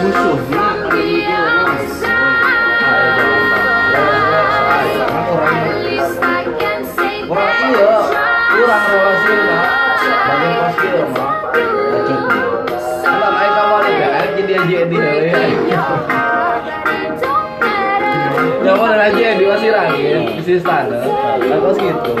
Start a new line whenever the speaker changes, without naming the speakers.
musuhnya pada gitu
iya, kurang relasi mah. Bagian pasti ya mah.
lanjut
Kalau naik kamar BR jadi aja di Ya aja di wasiran ya, di sana. Gitu.